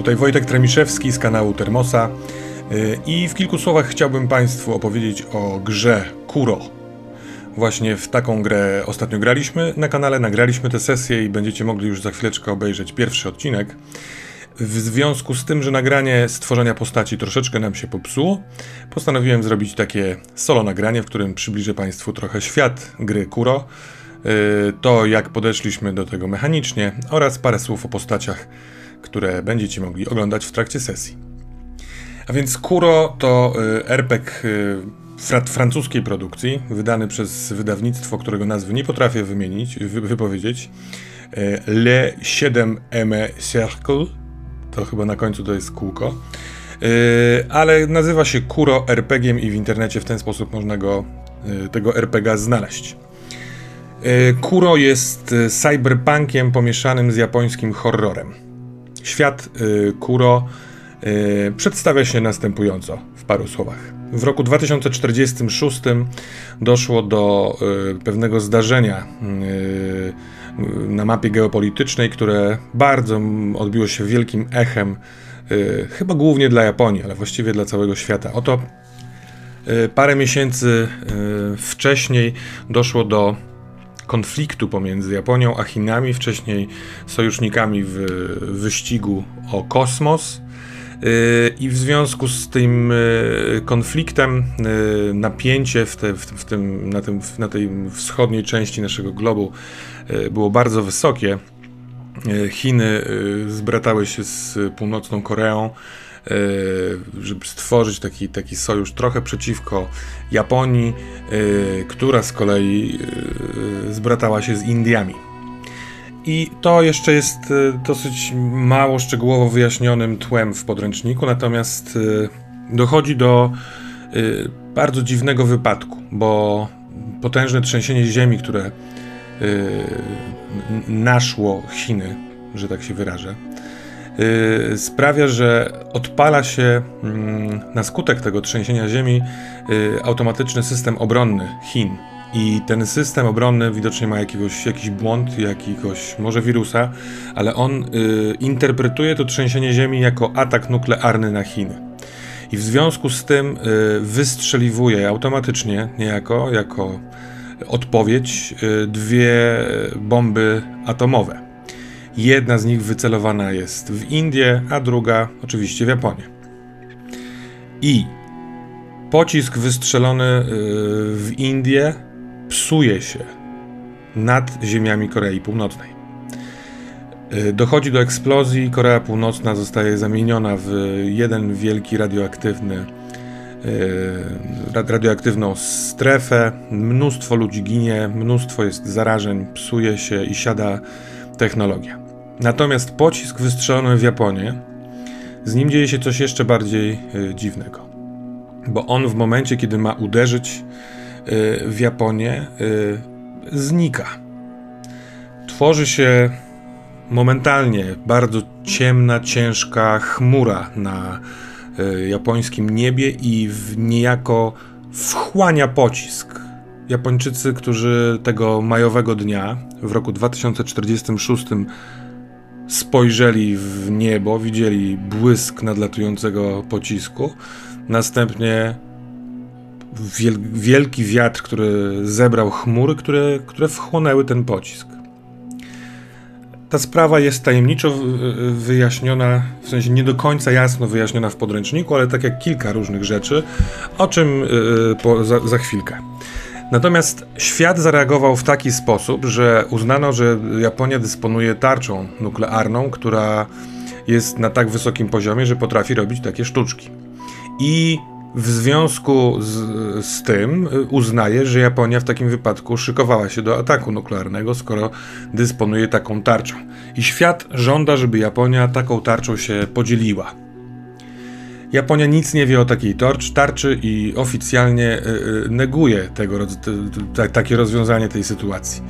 Tutaj Wojtek Tremiszewski z kanału Termosa y, i w kilku słowach chciałbym Państwu opowiedzieć o grze Kuro. Właśnie w taką grę ostatnio graliśmy na kanale, nagraliśmy tę sesję i będziecie mogli już za chwileczkę obejrzeć pierwszy odcinek. W związku z tym, że nagranie stworzenia postaci troszeczkę nam się popsuło, postanowiłem zrobić takie solo nagranie, w którym przybliżę Państwu trochę świat gry Kuro, y, to jak podeszliśmy do tego mechanicznie oraz parę słów o postaciach które będziecie mogli oglądać w trakcie sesji. A więc Kuro to y, RPG y, francuskiej produkcji, wydany przez wydawnictwo, którego nazwy nie potrafię wymienić, wy wypowiedzieć. Y, Le 7M Cercle, to chyba na końcu to jest kółko, ale nazywa się Kuro RPG i w internecie w ten sposób można go, tego RPG znaleźć. Kuro jest cyberpunkiem pomieszanym z japońskim horrorem. Świat y, Kuro y, przedstawia się następująco w paru słowach. W roku 2046 doszło do y, pewnego zdarzenia na mapie geopolitycznej, które bardzo odbiło się wielkim echem, chyba głównie dla Japonii, ale właściwie dla całego świata. Oto parę miesięcy wcześniej doszło do konfliktu pomiędzy Japonią a Chinami, wcześniej sojusznikami w wyścigu o kosmos. Y, I w związku z tym y, konfliktem y, napięcie w, te, w, tym, na, tym, na tej wschodniej części naszego globu było bardzo wysokie. Chiny zbratały się z północną Koreą. E, żeby stworzyć taki, taki sojusz trochę przeciwko Japonii, e, która z kolei e, zbratała się z Indiami. I to jeszcze jest dosyć mało szczegółowo wyjaśnionym tłem w podręczniku, natomiast dochodzi do bardzo dziwnego wypadku, bo potężne trzęsienie ziemi, które naszło Chiny, że tak się wyrażę, Y, sprawia, że odpala się mm, na skutek tego trzęsienia ziemi y, automatyczny system obronny Chin. I ten system obronny widocznie ma jakiegoś, jakiś błąd, jakiegoś może wirusa, ale on y, interpretuje to trzęsienie ziemi jako atak nuklearny na Chiny. I w związku z tym wystrzeliwuje automatycznie, niejako, jako odpowiedź, dwie bomby atomowe. Jedna z nich wycelowana jest w Indie, a druga oczywiście w Japonię. I pocisk wystrzelony y, w Indię psuje się nad ziemiami Korei Północnej. Y, dochodzi do eksplozji, Korea Północna zostaje zamieniona w jeden wielki radioaktywny y, radioaktywną strefę. Mnóstwo ludzi ginie, mnóstwo jest zarażeń, psuje się i siada technologia. Natomiast pocisk wystrzelony w Japonię, z nim dzieje się coś jeszcze bardziej y, dziwnego. Bo on w momencie, kiedy ma uderzyć y, w Japonię, y, znika. Tworzy się momentalnie bardzo ciemna, ciężka chmura na japońskim niebie i w niejako wchłania pocisk. Japończycy, którzy tego majowego dnia w roku 2046 spojrzeli w niebo, widzieli błysk nadlatującego pocisku, następnie wielki wiatr, który zebrał chmury, które, które wchłonęły ten pocisk. Ta sprawa jest tajemniczo wyjaśniona, w sensie nie do końca jasno wyjaśniona w podręczniku, ale tak jak kilka różnych rzeczy, o czym yy, po, za, za chwilkę. Natomiast świat zareagował w taki sposób, że uznano, że Japonia dysponuje tarczą nuklearną, która jest na tak wysokim poziomie, że potrafi robić takie sztuczki. I w związku z, z, tym uznaje, że Japonia w takim wypadku szykowała się do ataku nuklearnego, skoro dysponuje taką tarczą. I świat żąda, żeby Japonia taką tarczą się podzieliła. Japonia nic nie wie o takiej tarczy i oficjalnie y, y, neguje tego, takie rozwiązanie tej sytuacji.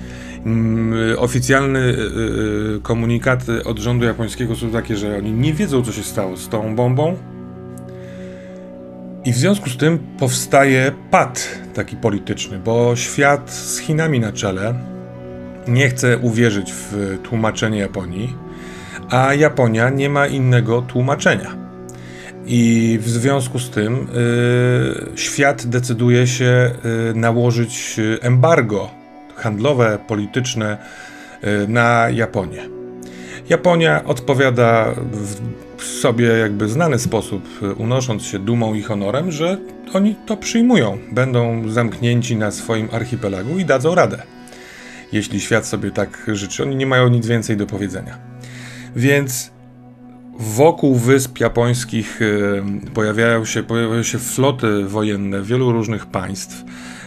Mm, oficjalne y, komunikaty od rządu japońskiego są takie, że oni nie wiedzą, co się stało z tą bombą. I w związku z tym powstaje pad taki polityczny, bo świat z Chinami na czele nie chce uwierzyć w tłumaczenie Japonii a Japonia nie ma innego tłumaczenia. I w związku z tym y, świat decyduje się y, nałożyć embargo handlowe, polityczne y, na Japonię. Japonia odpowiada w sobie jakby znany sposób, unosząc się dumą i honorem, że oni to przyjmują, będą zamknięci na swoim archipelagu i dadzą radę. Jeśli świat sobie tak życzy, oni nie mają nic więcej do powiedzenia. Więc wokół wysp japońskich e, pojawiają się, pojawiają się floty wojenne wielu różnych państw,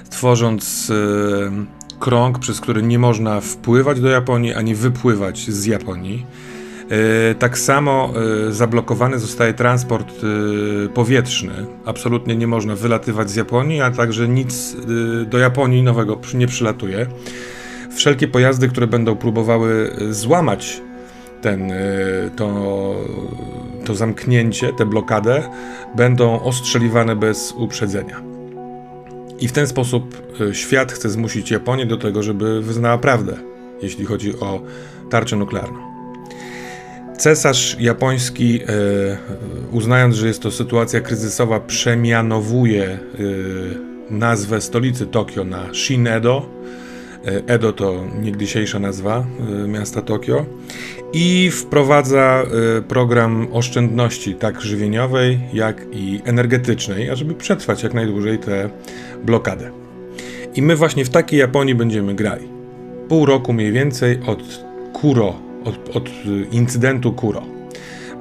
tworząc e, krąg, przez który nie można wpływać do Japonii ani wypływać z Japonii. E, tak samo zablokowany zostaje transport powietrzny. Absolutnie nie można wylatywać z Japonii, a także nic do Japonii nowego nie przylatuje. Wszelkie pojazdy, które będą próbowały złamać ten, y, to, to zamknięcie, tę blokadę, będą ostrzeliwane bez uprzedzenia. I w ten sposób y, świat chce zmusić Japonię do tego, żeby wyznała prawdę, jeśli chodzi o tarczę nuklearną. Cesarz japoński, y, uznając, że jest to sytuacja kryzysowa, przemianowuje nazwę stolicy Tokio na Shin-Edo. Edo to niegdysiejsza nazwa miasta Tokio i wprowadza y, program oszczędności tak żywieniowej, jak i energetycznej, ażeby przetrwać jak najdłużej tę blokadę. I my właśnie w takiej Japonii będziemy grali. Pół roku mniej więcej od Kuro, od, od incydentu Kuro.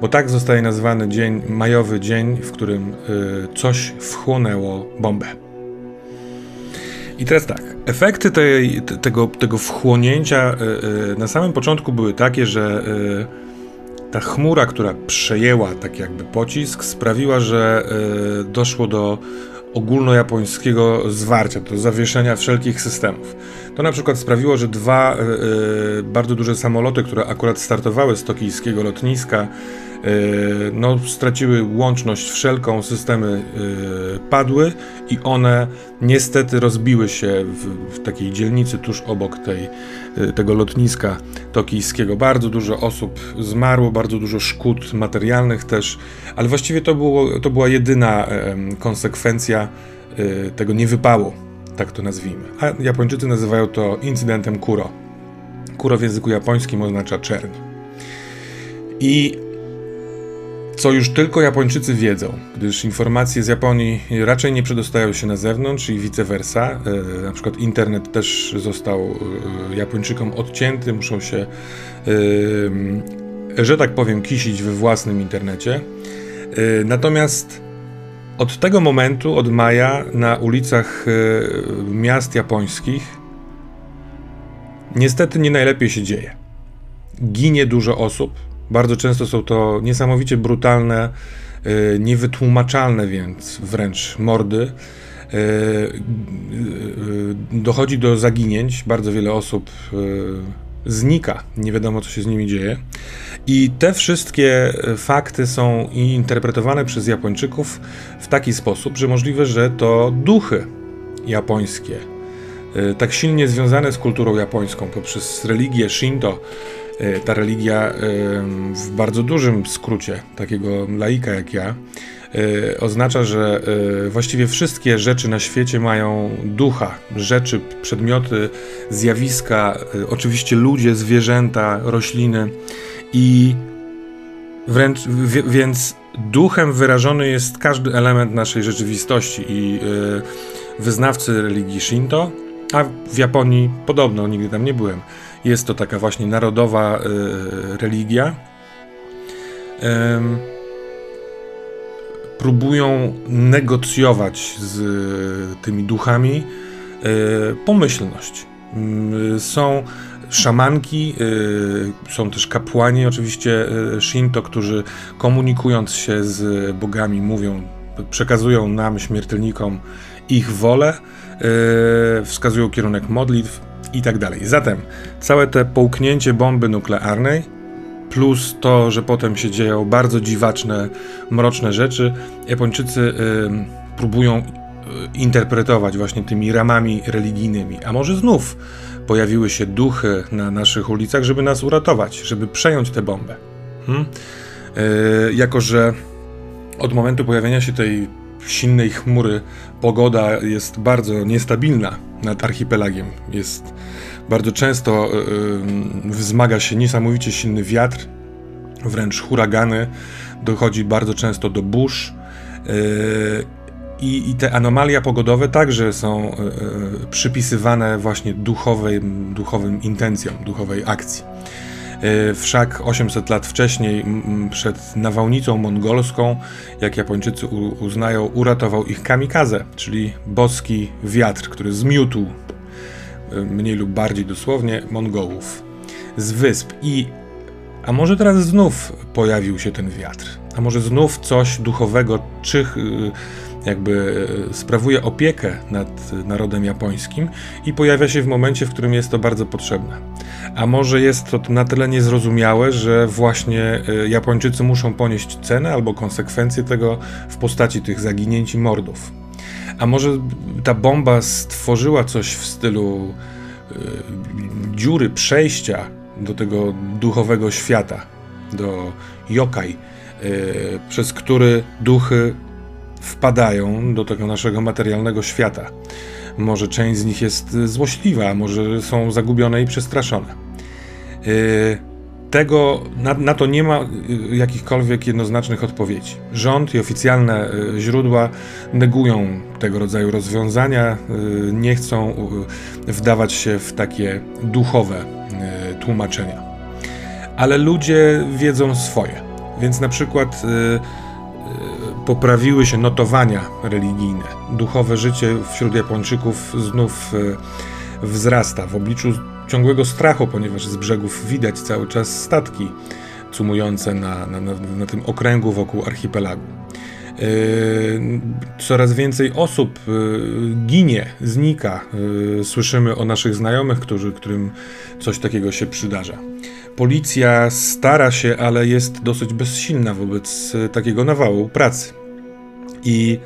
Bo tak zostaje nazwany dzień, majowy dzień, w którym y, coś wchłonęło bombę. I teraz tak, efekty tej, tego, tego wchłonięcia e, e, na samym początku były takie, że e, ta chmura, która przejęła tak jakby pocisk, sprawiła, że doszło do ogólnojapońskiego zwarcia, do zawieszenia wszelkich systemów. To na przykład sprawiło, że dwa bardzo duże samoloty, które akurat startowały z tokijskiego lotniska, no, straciły łączność wszelką, systemy e, padły i one niestety rozbiły się w, w takiej dzielnicy tuż obok tej, e, tego lotniska tokijskiego. Bardzo dużo osób zmarło, bardzo dużo szkód materialnych też, ale właściwie to, było, to była jedyna konsekwencja tego niewypału, tak to nazwijmy. A Japończycy nazywają to incydentem Kuro. Kuro w języku japońskim oznacza czerń. I co już tylko Japończycy wiedzą, gdyż informacje z Japonii raczej nie przedostają się na zewnątrz i vice versa. E, na przykład internet też został e, Japończykom odcięty, muszą się, e, że tak powiem, kisić we własnym internecie. Natomiast od tego momentu, od maja, na ulicach miast japońskich niestety nie najlepiej się dzieje. Ginie dużo osób, bardzo często są to niesamowicie brutalne, y, niewytłumaczalne więc wręcz mordy. Y, y, dochodzi do zaginięć, bardzo wiele osób znika, nie wiadomo co się z nimi dzieje. I te wszystkie fakty są interpretowane przez Japończyków w taki sposób, że możliwe, że to duchy japońskie, tak silnie związane z kulturą japońską poprzez religię Shinto, ta religia w bardzo dużym skrócie, takiego laika jak ja, e, oznacza, że e, właściwie wszystkie rzeczy na świecie mają ducha, rzeczy, przedmioty, zjawiska, oczywiście ludzie, zwierzęta, rośliny. I wręcz więc duchem wyrażony jest każdy element naszej rzeczywistości. I wyznawcy religii Shinto, a w Japonii podobno, nigdy tam nie byłem, jest to taka właśnie narodowa y, religia. próbują negocjować z tymi duchami y, pomyślność. Y, są szamanki, są też kapłani, oczywiście Shinto, którzy komunikując się z bogami mówią, przekazują nam, śmiertelnikom, ich wolę, wskazują kierunek modlitw i tak dalej. Zatem całe te połknięcie bomby nuklearnej plus to, że potem się dzieją bardzo dziwaczne, mroczne rzeczy, Japończycy y, próbują y, interpretować właśnie tymi ramami religijnymi. A może znów pojawiły się duchy na naszych ulicach, żeby nas uratować, żeby przejąć tę bombę. Hmm? Yy, jako, że od momentu pojawienia się tej silnej chmury pogoda jest bardzo niestabilna nad archipelagiem. Jest bardzo często yy, wzmaga się niesamowicie silny wiatr, wręcz huragany, dochodzi bardzo często do burz. Yy, i, I, te anomalia pogodowe także są przypisywane właśnie duchowym, duchowym intencjom, duchowej akcji. Y, wszak 800 lat wcześniej, przed nawałnicą mongolską, jak Japończycy uznają, uratował ich kamikaze, czyli boski wiatr, który zmiótł mniej lub bardziej dosłownie Mongołów z wysp. I a może teraz znów pojawił się ten wiatr? A może znów coś duchowego, czy jakby e, sprawuje opiekę nad narodem japońskim i pojawia się w momencie, w którym jest to bardzo potrzebne. A może jest to na tyle niezrozumiałe, że właśnie e, Japończycy muszą ponieść cenę albo konsekwencje tego w postaci tych zaginięć i mordów. A może ta bomba stworzyła coś w stylu y, dziury przejścia do tego duchowego świata, do yokai, przez który duchy wpadają do tego naszego materialnego świata. Może część z nich jest złośliwa, może są zagubione i przestraszone. Y, tego, na, na, to nie ma y, jakichkolwiek jednoznacznych odpowiedzi. Rząd i oficjalne y, źródła negują tego rodzaju rozwiązania, nie chcą wdawać się w takie duchowe tłumaczenia. Ale ludzie wiedzą swoje. Więc na przykład poprawiły się notowania religijne. Duchowe życie wśród Japończyków znów e, wzrasta w obliczu ciągłego strachu, ponieważ z brzegów widać cały czas statki cumujące na, na, na, tym okręgu wokół archipelagu. E, coraz więcej osób e, ginie, znika. Słyszymy o naszych znajomych, którzy, którym coś takiego się przydarza. Policja stara się, ale jest dosyć bezsilna wobec e, takiego nawału pracy. I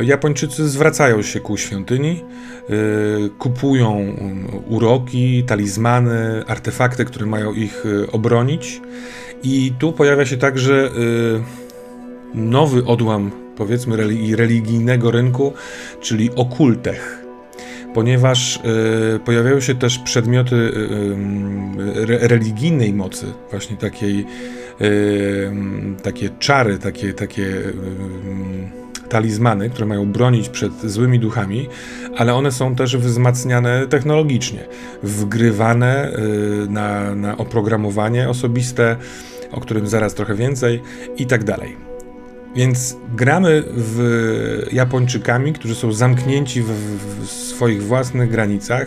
y, Japończycy zwracają się ku świątyni, y, kupują um, uroki, talizmany, artefakty, które mają ich obronić. I tu pojawia się także nowy odłam, powiedzmy, religijnego rynku, czyli okultech ponieważ y, pojawiają się też przedmioty y, y, religijnej mocy, właśnie takiej, takie czary, takie, takie talizmany, które mają bronić przed złymi duchami, ale one są też wzmacniane technologicznie, wgrywane na, na oprogramowanie osobiste, o którym zaraz trochę więcej i tak dalej. Więc gramy w Japończykami, którzy są zamknięci w, w, swoich własnych granicach,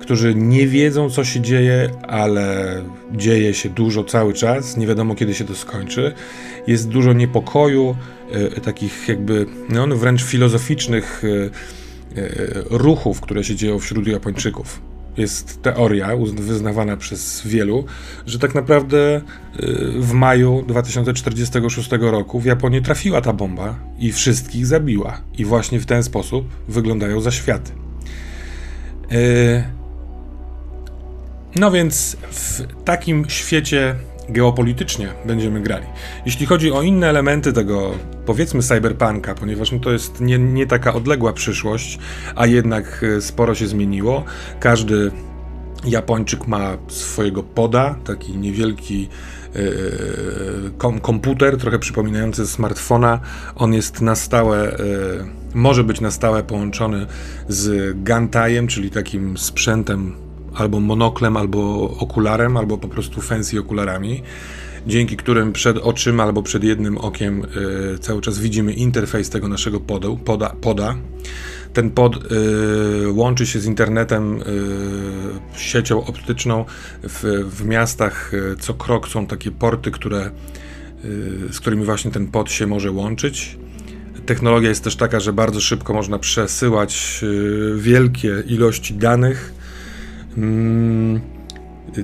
którzy nie wiedzą, co się dzieje, ale dzieje się dużo cały czas, nie wiadomo, kiedy się to skończy. Jest dużo niepokoju, e, takich jakby no, wręcz filozoficznych e, e, ruchów, które się dzieją wśród Japończyków jest teoria wyznawana przez wielu, że tak naprawdę y, w maju 2046 roku w Japonię trafiła ta bomba i wszystkich zabiła. I właśnie w ten sposób wyglądają zaświaty. Y, no więc w takim świecie geopolitycznie będziemy grali. Jeśli chodzi o inne elementy tego, powiedzmy, cyberpunka, ponieważ no to jest nie, nie taka odległa przyszłość, a jednak e, sporo się zmieniło. Każdy Japończyk ma swojego poda, taki niewielki yy, kom komputer, trochę przypominający smartfona. On jest na stałe, może być na stałe połączony z gantajem, czyli takim sprzętem albo monoklem, albo okularem, albo po prostu fancy okularami, dzięki którym przed oczyma albo przed jednym okiem y, cały czas widzimy interfejs tego naszego podu, poda, poda. Ten pod y, łączy się z internetem, y, siecią optyczną. W, w miastach co krok są takie porty, które, z którymi właśnie ten pod się może łączyć. Technologia jest też taka, że bardzo szybko można przesyłać wielkie ilości danych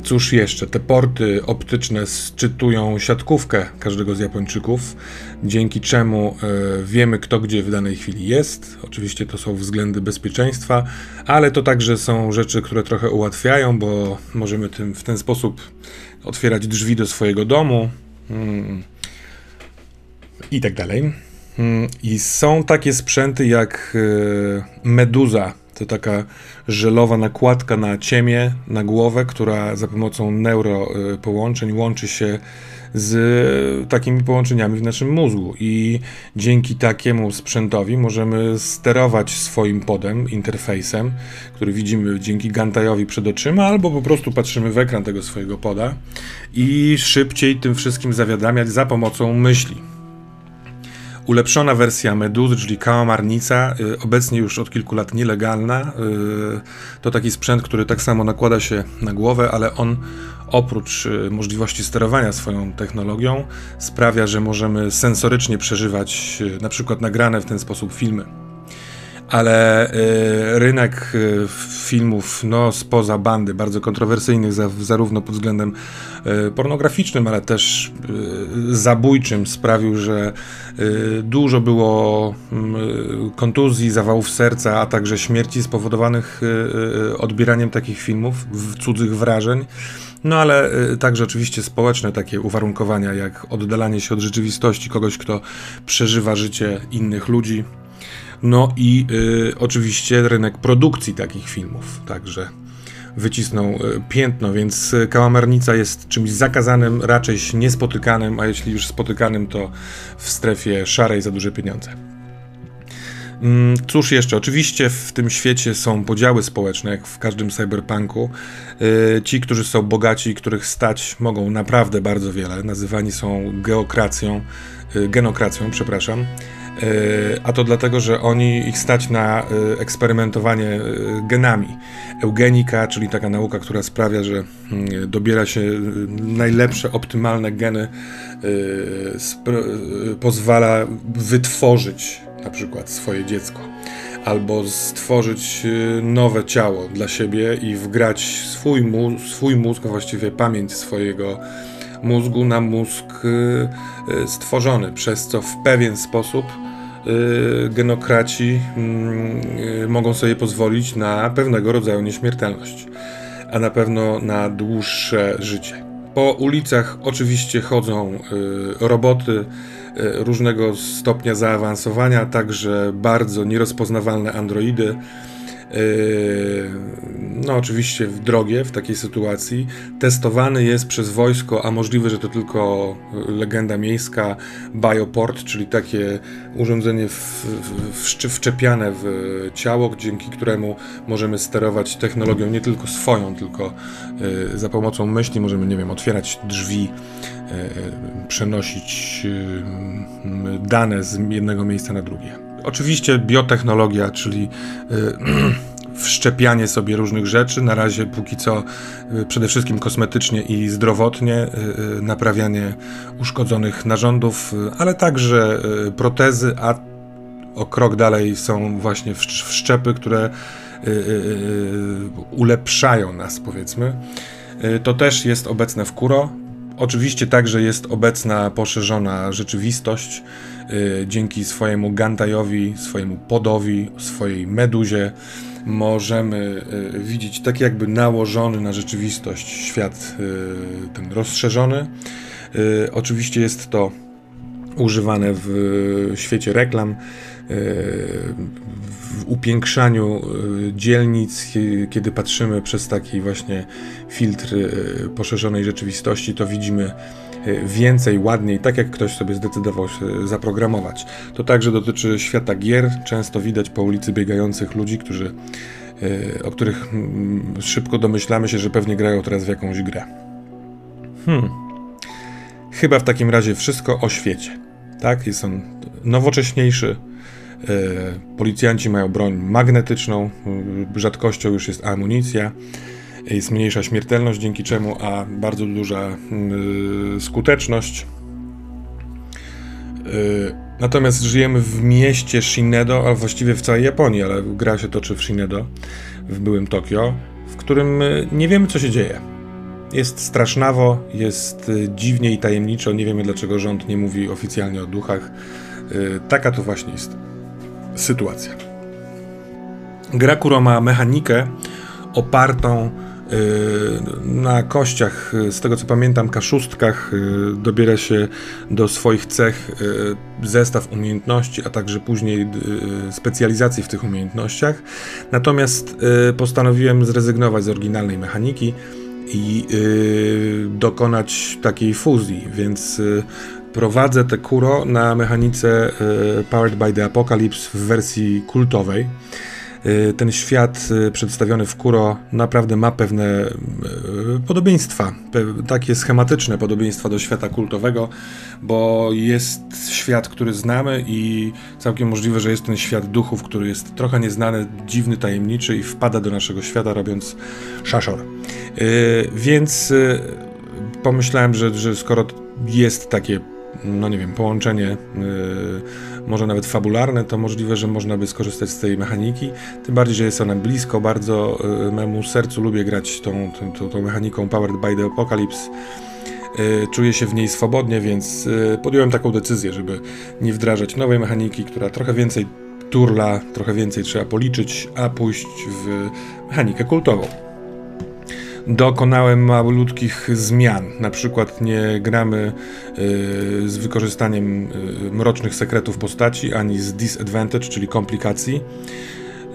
Cóż jeszcze? Te porty optyczne szczytują siatkówkę każdego z Japończyków, dzięki czemu e, wiemy, kto gdzie w danej chwili jest. Oczywiście to są względy bezpieczeństwa, ale to także są rzeczy, które trochę ułatwiają, bo możemy tym, w ten sposób otwierać drzwi do swojego domu mm, i tak dalej. Mm, I są takie sprzęty jak e, Meduza to taka żelowa nakładka na ciemię, na głowę, która za pomocą neuropołączeń łączy się z takimi połączeniami w naszym mózgu i dzięki takiemu sprzętowi możemy sterować swoim podem, interfejsem, który widzimy dzięki Gantajowi przed oczyma, albo po prostu patrzymy w ekran tego swojego poda i szybciej tym wszystkim zawiadamiać za pomocą myśli. Ulepszona wersja Meduzy, czyli kałamarnica, y, obecnie już od kilku lat nielegalna. Y, to taki sprzęt, który tak samo nakłada się na głowę, ale on oprócz y, możliwości sterowania swoją technologią sprawia, że możemy sensorycznie przeżywać na przykład nagrane w ten sposób filmy ale y, rynek y, filmów no, spoza bandy, bardzo kontrowersyjnych, za, zarówno pod względem y, pornograficznym, ale też zabójczym, sprawił, że dużo było mm, kontuzji, zawałów serca, a także śmierci spowodowanych odbieraniem takich filmów, cudzych wrażeń. No ale także oczywiście społeczne takie uwarunkowania, jak oddalanie się od rzeczywistości kogoś, kto przeżywa życie innych ludzi, no i y, oczywiście rynek produkcji takich filmów, także wycisnął y, piętno, więc kałamarnica jest czymś zakazanym, raczej niespotykanym, a jeśli już spotykanym, to w strefie szarej za duże pieniądze. Mm, cóż jeszcze? Oczywiście w tym świecie są podziały społeczne, jak w każdym cyberpunku. Y, ci, którzy są bogaci, których stać, mogą naprawdę bardzo wiele. Nazywani są geokracją, y, genokracją, przepraszam. E, a to dlatego, że oni ich stać na e, eksperymentowanie e, genami. Eugenika, czyli taka nauka, która sprawia, że mm, dobiera się najlepsze, optymalne geny, pozwala wytworzyć na przykład swoje dziecko albo stworzyć nowe ciało dla siebie i wgrać swój mózg, swój mózg, właściwie pamięć swojego mózgu na mózg stworzony, przez co w pewien sposób Y, genokraci mm, y, mogą sobie pozwolić na pewnego rodzaju nieśmiertelność, a na pewno na dłuższe życie. Po ulicach oczywiście chodzą y, roboty różnego stopnia zaawansowania, także bardzo nierozpoznawalne androidy no oczywiście w drogie w takiej sytuacji, testowany jest przez wojsko, a możliwe, że to tylko legenda miejska, bioport, czyli takie urządzenie w, w, wczepiane w ciało, dzięki któremu możemy sterować technologią nie tylko swoją, tylko yy, za pomocą myśli możemy, nie wiem, otwierać drzwi, yy, przenosić dane z jednego miejsca na drugie. Oczywiście biotechnologia, czyli y, wszczepianie sobie różnych rzeczy, na razie póki co y, przede wszystkim kosmetycznie i zdrowotnie, y, naprawianie uszkodzonych narządów, ale także protezy, a o krok dalej są właśnie wszczepy, które ulepszają nas, powiedzmy. To też jest obecne w Kuro. Oczywiście także jest obecna poszerzona rzeczywistość y, dzięki swojemu Gantajowi, swojemu podowi, swojej meduzie. Możemy y, widzieć tak jakby nałożony na rzeczywistość świat y, ten rozszerzony. Oczywiście jest to używane w świecie reklam, w upiększaniu y, dzielnic, kiedy patrzymy przez taki właśnie filtr y, poszerzonej rzeczywistości, to widzimy y, więcej, ładniej, tak jak ktoś sobie zdecydował się zaprogramować. To także dotyczy świata gier. Często widać po ulicy biegających ludzi, którzy, o których mm, szybko domyślamy się, że pewnie grają teraz w jakąś grę. Hmm. Chyba w takim razie wszystko o świecie. Tak, jest on nowocześniejszy, E, policjanci mają broń magnetyczną, e, rzadkością już jest amunicja, jest mniejsza śmiertelność, dzięki czemu, a bardzo duża e, skuteczność. Natomiast żyjemy w mieście Shinedo, a właściwie w całej Japonii, ale gra się toczy w Shinedo, w byłym Tokio, w którym nie wiemy, co się dzieje. Jest strasznawo, jest dziwnie i tajemniczo. Nie wiemy dlaczego rząd nie mówi oficjalnie o duchach. Taka to właśnie jest sytuacja. Gra ma mechanikę opartą na kościach, z tego co pamiętam, kaszustkach dobiera się do swoich cech zestaw umiejętności, a także później specjalizacji w tych umiejętnościach. Natomiast postanowiłem zrezygnować z oryginalnej mechaniki i dokonać takiej fuzji, więc prowadzę te Kuro na mechanice Powered by the Apocalypse w wersji kultowej. Y, ten świat y, przedstawiony w Kuro naprawdę ma pewne podobieństwa, takie schematyczne podobieństwa do świata kultowego, bo jest świat, który znamy i całkiem możliwe, że jest ten świat duchów, który jest trochę nieznany, dziwny, tajemniczy i wpada do naszego świata robiąc szaszor. Więc pomyślałem, że, że skoro jest takie no nie wiem, połączenie yy, może nawet fabularne, to możliwe, że można by skorzystać z tej mechaniki. Tym bardziej, że jest ona blisko bardzo yy, memu sercu. Lubię grać tą, tą, tą, mechaniką Powered by the Apocalypse. Yy, czuję się w niej swobodnie, więc podjąłem taką decyzję, żeby nie wdrażać nowej mechaniki, która trochę więcej turla, trochę więcej trzeba policzyć, a pójść w mechanikę kultową dokonałem malutkich zmian. Na przykład nie gramy y, z wykorzystaniem y, mrocznych sekretów postaci ani z disadvantage, czyli komplikacji.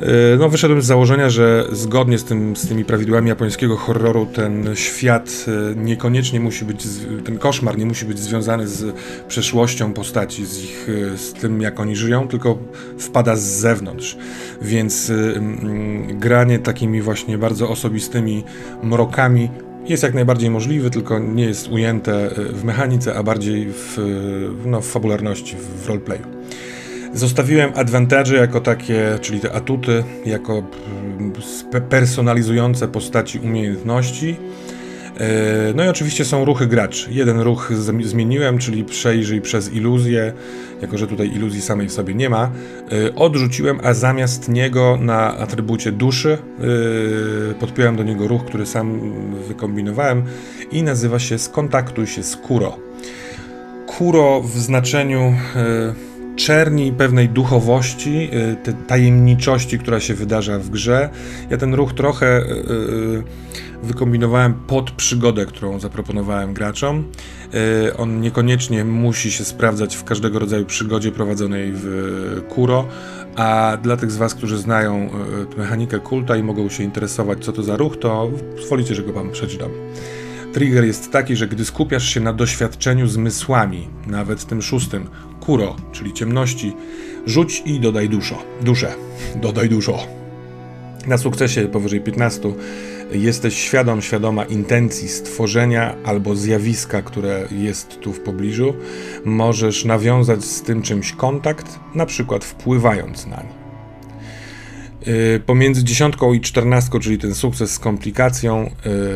Y, no, wyszedłem z założenia, że zgodnie z, tym, z tymi prawidłami japońskiego horroru ten świat y, niekoniecznie musi być, ten koszmar nie musi być związany z przeszłością postaci, z, ich, y, z tym jak oni żyją, tylko wpada z zewnątrz. Więc granie takimi właśnie bardzo osobistymi mrokami jest jak najbardziej możliwy, tylko nie jest ujęte w mechanice, a bardziej w, no, w fabularności, w roleplayu. Zostawiłem advantage jako takie, czyli te atuty, jako mm, personalizujące postaci umiejętności. E, no i oczywiście są ruchy graczy. Jeden ruch zmieniłem, czyli przejrzyj przez iluzję, jako że tutaj iluzji samej w sobie nie ma. E, odrzuciłem, a zamiast niego na atrybucie duszy e, podpiąłem do niego ruch, który sam wykombinowałem i nazywa się Skontaktuj się z Kuro. Kuro w znaczeniu czerni pewnej duchowości, y, tej tajemniczości, która się wydarza w grze. Ja ten ruch trochę y, y, wykombinowałem pod przygodę, którą zaproponowałem graczom. On niekoniecznie musi się sprawdzać w każdego rodzaju przygodzie prowadzonej w Kuro, a dla tych z Was, którzy znają mechanikę kulta i mogą się interesować, co to za ruch, to pozwolicie, że go Wam przeczytam. Trigger jest taki, że gdy skupiasz się na doświadczeniu zmysłami, nawet tym szóstym, kuro, czyli ciemności, rzuć i dodaj duszo. Duszę. Dodaj dużo. Na sukcesie powyżej 15 jesteś świadom, świadoma intencji stworzenia albo zjawiska, które jest tu w pobliżu. Możesz nawiązać z tym czymś kontakt, na przykład wpływając na nie. Y, pomiędzy dziesiątką i czternastką, czyli ten sukces z komplikacją,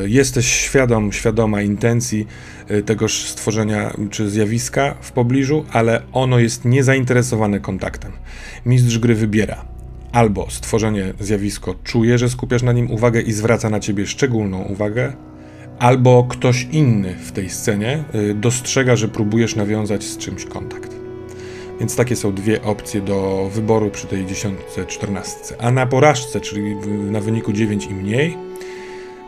y, jesteś świadom, świadoma intencji y, tegoż stworzenia czy zjawiska w pobliżu, ale ono jest niezainteresowane kontaktem. Mistrz gry wybiera albo stworzenie zjawisko czuje, że skupiasz na nim uwagę i zwraca na ciebie szczególną uwagę, albo ktoś inny w tej scenie dostrzega, że próbujesz nawiązać z czymś kontakt. Więc takie są dwie opcje do wyboru przy tej dziesiątce, czternastce. A na porażce, czyli na wyniku 9 i mniej,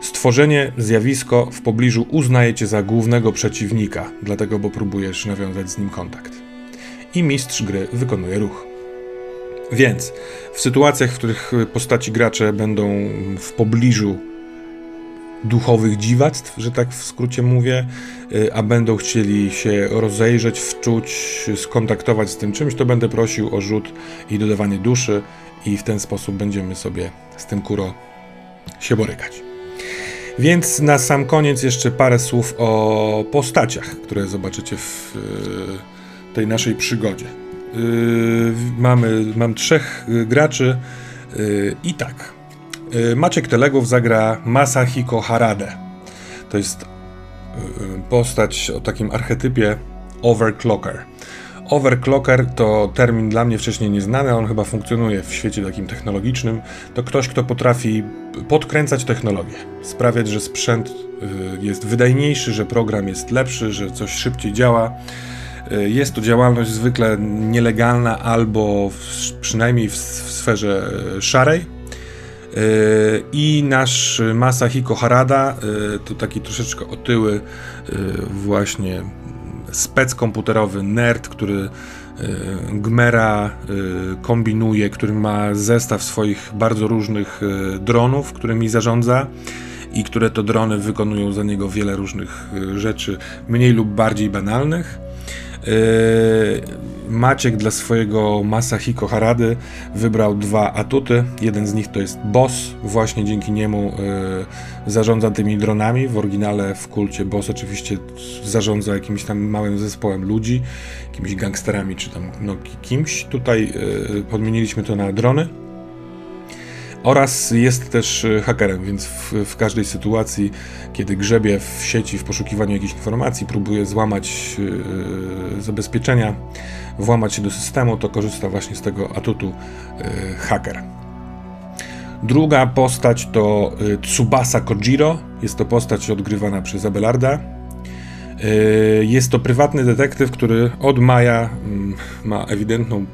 stworzenie, zjawisko w pobliżu uznaje cię za głównego przeciwnika, dlatego bo próbujesz nawiązać z nim kontakt. I mistrz gry wykonuje ruch. Więc w sytuacjach, w których postaci gracze będą w pobliżu duchowych dziwactw, że tak w skrócie mówię, y, a będą chcieli się rozejrzeć, wczuć, skontaktować z tym czymś, to będę prosił o rzut i dodawanie duszy i w ten sposób będziemy sobie z tym kuro się borykać. Więc na sam koniec jeszcze parę słów o postaciach, które zobaczycie w y, tej naszej przygodzie. Y, mamy, mam trzech graczy i tak. Y, Maciek Telegów zagra Masahiko Harade. To jest y, y, postać o takim archetypie overclocker. Overclocker to termin dla mnie wcześniej nieznany, on chyba funkcjonuje w świecie takim technologicznym. To ktoś, kto potrafi podkręcać technologię, sprawiać, że sprzęt jest wydajniejszy, że program jest lepszy, że coś szybciej działa. Jest to działalność zwykle nielegalna albo w, przynajmniej w, w sferze szarej. I nasz Masahiko Harada to taki troszeczkę otyły właśnie spec komputerowy, nerd, który gmera kombinuje, który ma zestaw swoich bardzo różnych dronów, którymi zarządza i które to drony wykonują za niego wiele różnych rzeczy, mniej lub bardziej banalnych. Maciek dla swojego Masahiko Harady wybrał dwa atuty. Jeden z nich to jest Boss. Właśnie dzięki niemu y, zarządza tymi dronami. W oryginale w kulcie Boss oczywiście zarządza jakimś tam małym zespołem ludzi, jakimiś gangsterami czy tam no, kimś. Tutaj y, podmieniliśmy to na drony. Oraz jest też e, hakerem, więc w, w, każdej sytuacji, kiedy grzebie w sieci w poszukiwaniu jakichś informacji, próbuje złamać yy, zabezpieczenia, włamać się do systemu, to korzysta właśnie z tego atutu yy, haker. Druga postać to Tsubasa Kojiro. Jest to postać odgrywana przez Abelarda. Jest to prywatny detektyw, który od maja mm, ma ewidentną,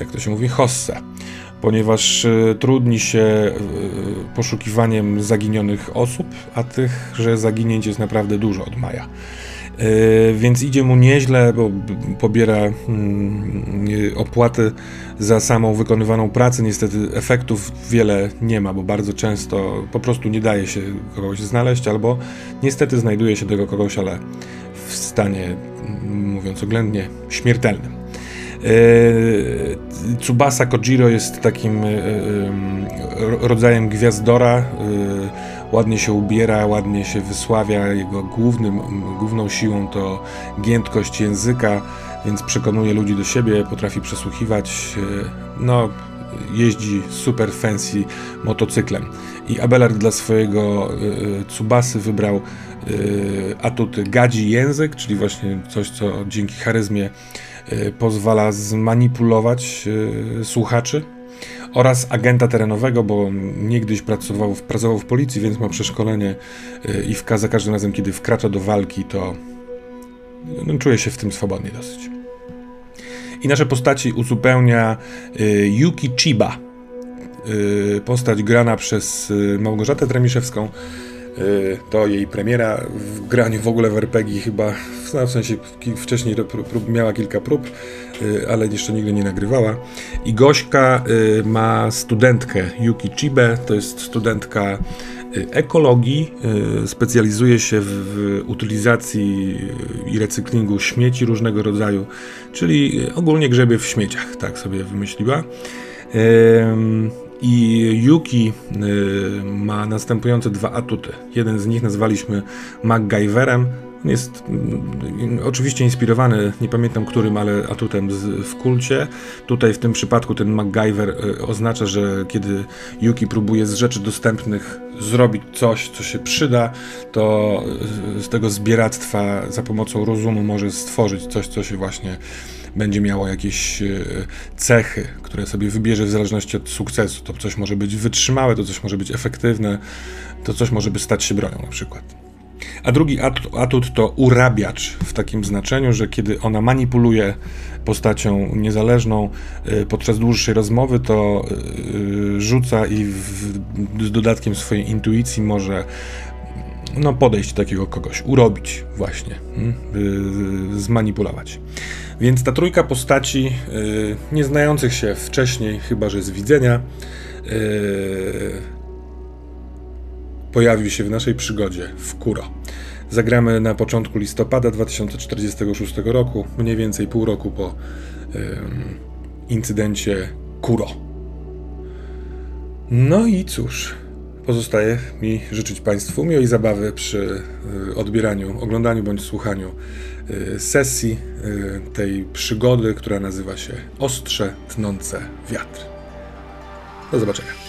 jak to się mówi, hossę ponieważ e, trudni się e, poszukiwaniem zaginionych osób, a tych, że zaginięć jest naprawdę dużo od maja. E, więc idzie mu nieźle, bo pobiera mm, opłaty za samą wykonywaną pracę. Niestety efektów wiele nie ma, bo bardzo często po prostu nie daje się kogoś znaleźć, albo niestety znajduje się tego kogoś, ale w stanie, mówiąc oględnie, śmiertelnym. E, Tsubasa Kojiro jest takim e, e, rodzajem gwiazdora. Ładnie się ubiera, ładnie się wysławia. Jego głównym, główną siłą to giętkość języka, więc przekonuje ludzi do siebie, potrafi przesłuchiwać. No, jeździ super fancy motocyklem. I Abelard dla swojego Tsubasy wybrał atuty gadzi język, czyli właśnie coś, co dzięki charyzmie pozwala zmanipulować y, słuchaczy oraz agenta terenowego, bo niegdyś pracował, pracował w policji, więc ma przeszkolenie y, i w, za każdym razem, kiedy wkracza do walki, to no, czuje się w tym swobodnie dosyć. I nasze postaci uzupełnia Yuki Chiba, postać grana przez Małgorzatę Tremiszewską, Y, to jej premiera w graniu w ogóle w RPG chyba, no w sensie wcześniej miała kilka prób, y, ale jeszcze nigdy nie nagrywała. I Gośka y, ma studentkę Yuki Chibe, to jest studentka ekologii, specjalizuje się w utylizacji i recyklingu śmieci różnego rodzaju, czyli ogólnie grzebie w śmieciach, tak sobie wymyśliła. I Yuki y, ma następujące dwa atuty. Jeden z nich nazwaliśmy MacGyverem. Jest y, oczywiście inspirowany, nie pamiętam którym, ale atutem z, w kulcie. Tutaj w tym przypadku ten MacGyver y, oznacza, że kiedy Yuki próbuje z rzeczy dostępnych zrobić coś, co się przyda, to z tego zbieractwa za pomocą rozumu może stworzyć coś, co się właśnie będzie miało jakieś e, cechy, które sobie wybierze w zależności od sukcesu. To coś może być wytrzymałe, to coś może być efektywne, to coś może by stać się bronią na przykład. A drugi atut to urabiacz w takim znaczeniu, że kiedy ona manipuluje postacią niezależną e, podczas dłuższej rozmowy, to e, rzuca i z dodatkiem swojej intuicji może no, podejść do takiego kogoś, urobić właśnie, hmm, zmanipulować. Więc ta trójka postaci, yy, nie znających się wcześniej, chyba że z widzenia, yy, pojawił się w naszej przygodzie w Kuro. Zagramy na początku listopada 2046 roku, mniej więcej pół roku po yy, incydencie Kuro. No i cóż, Pozostaje mi życzyć Państwu miłej zabawy przy y, odbieraniu, oglądaniu bądź słuchaniu y, sesji y, tej przygody, która nazywa się Ostrze Tnące Wiatr. Do zobaczenia.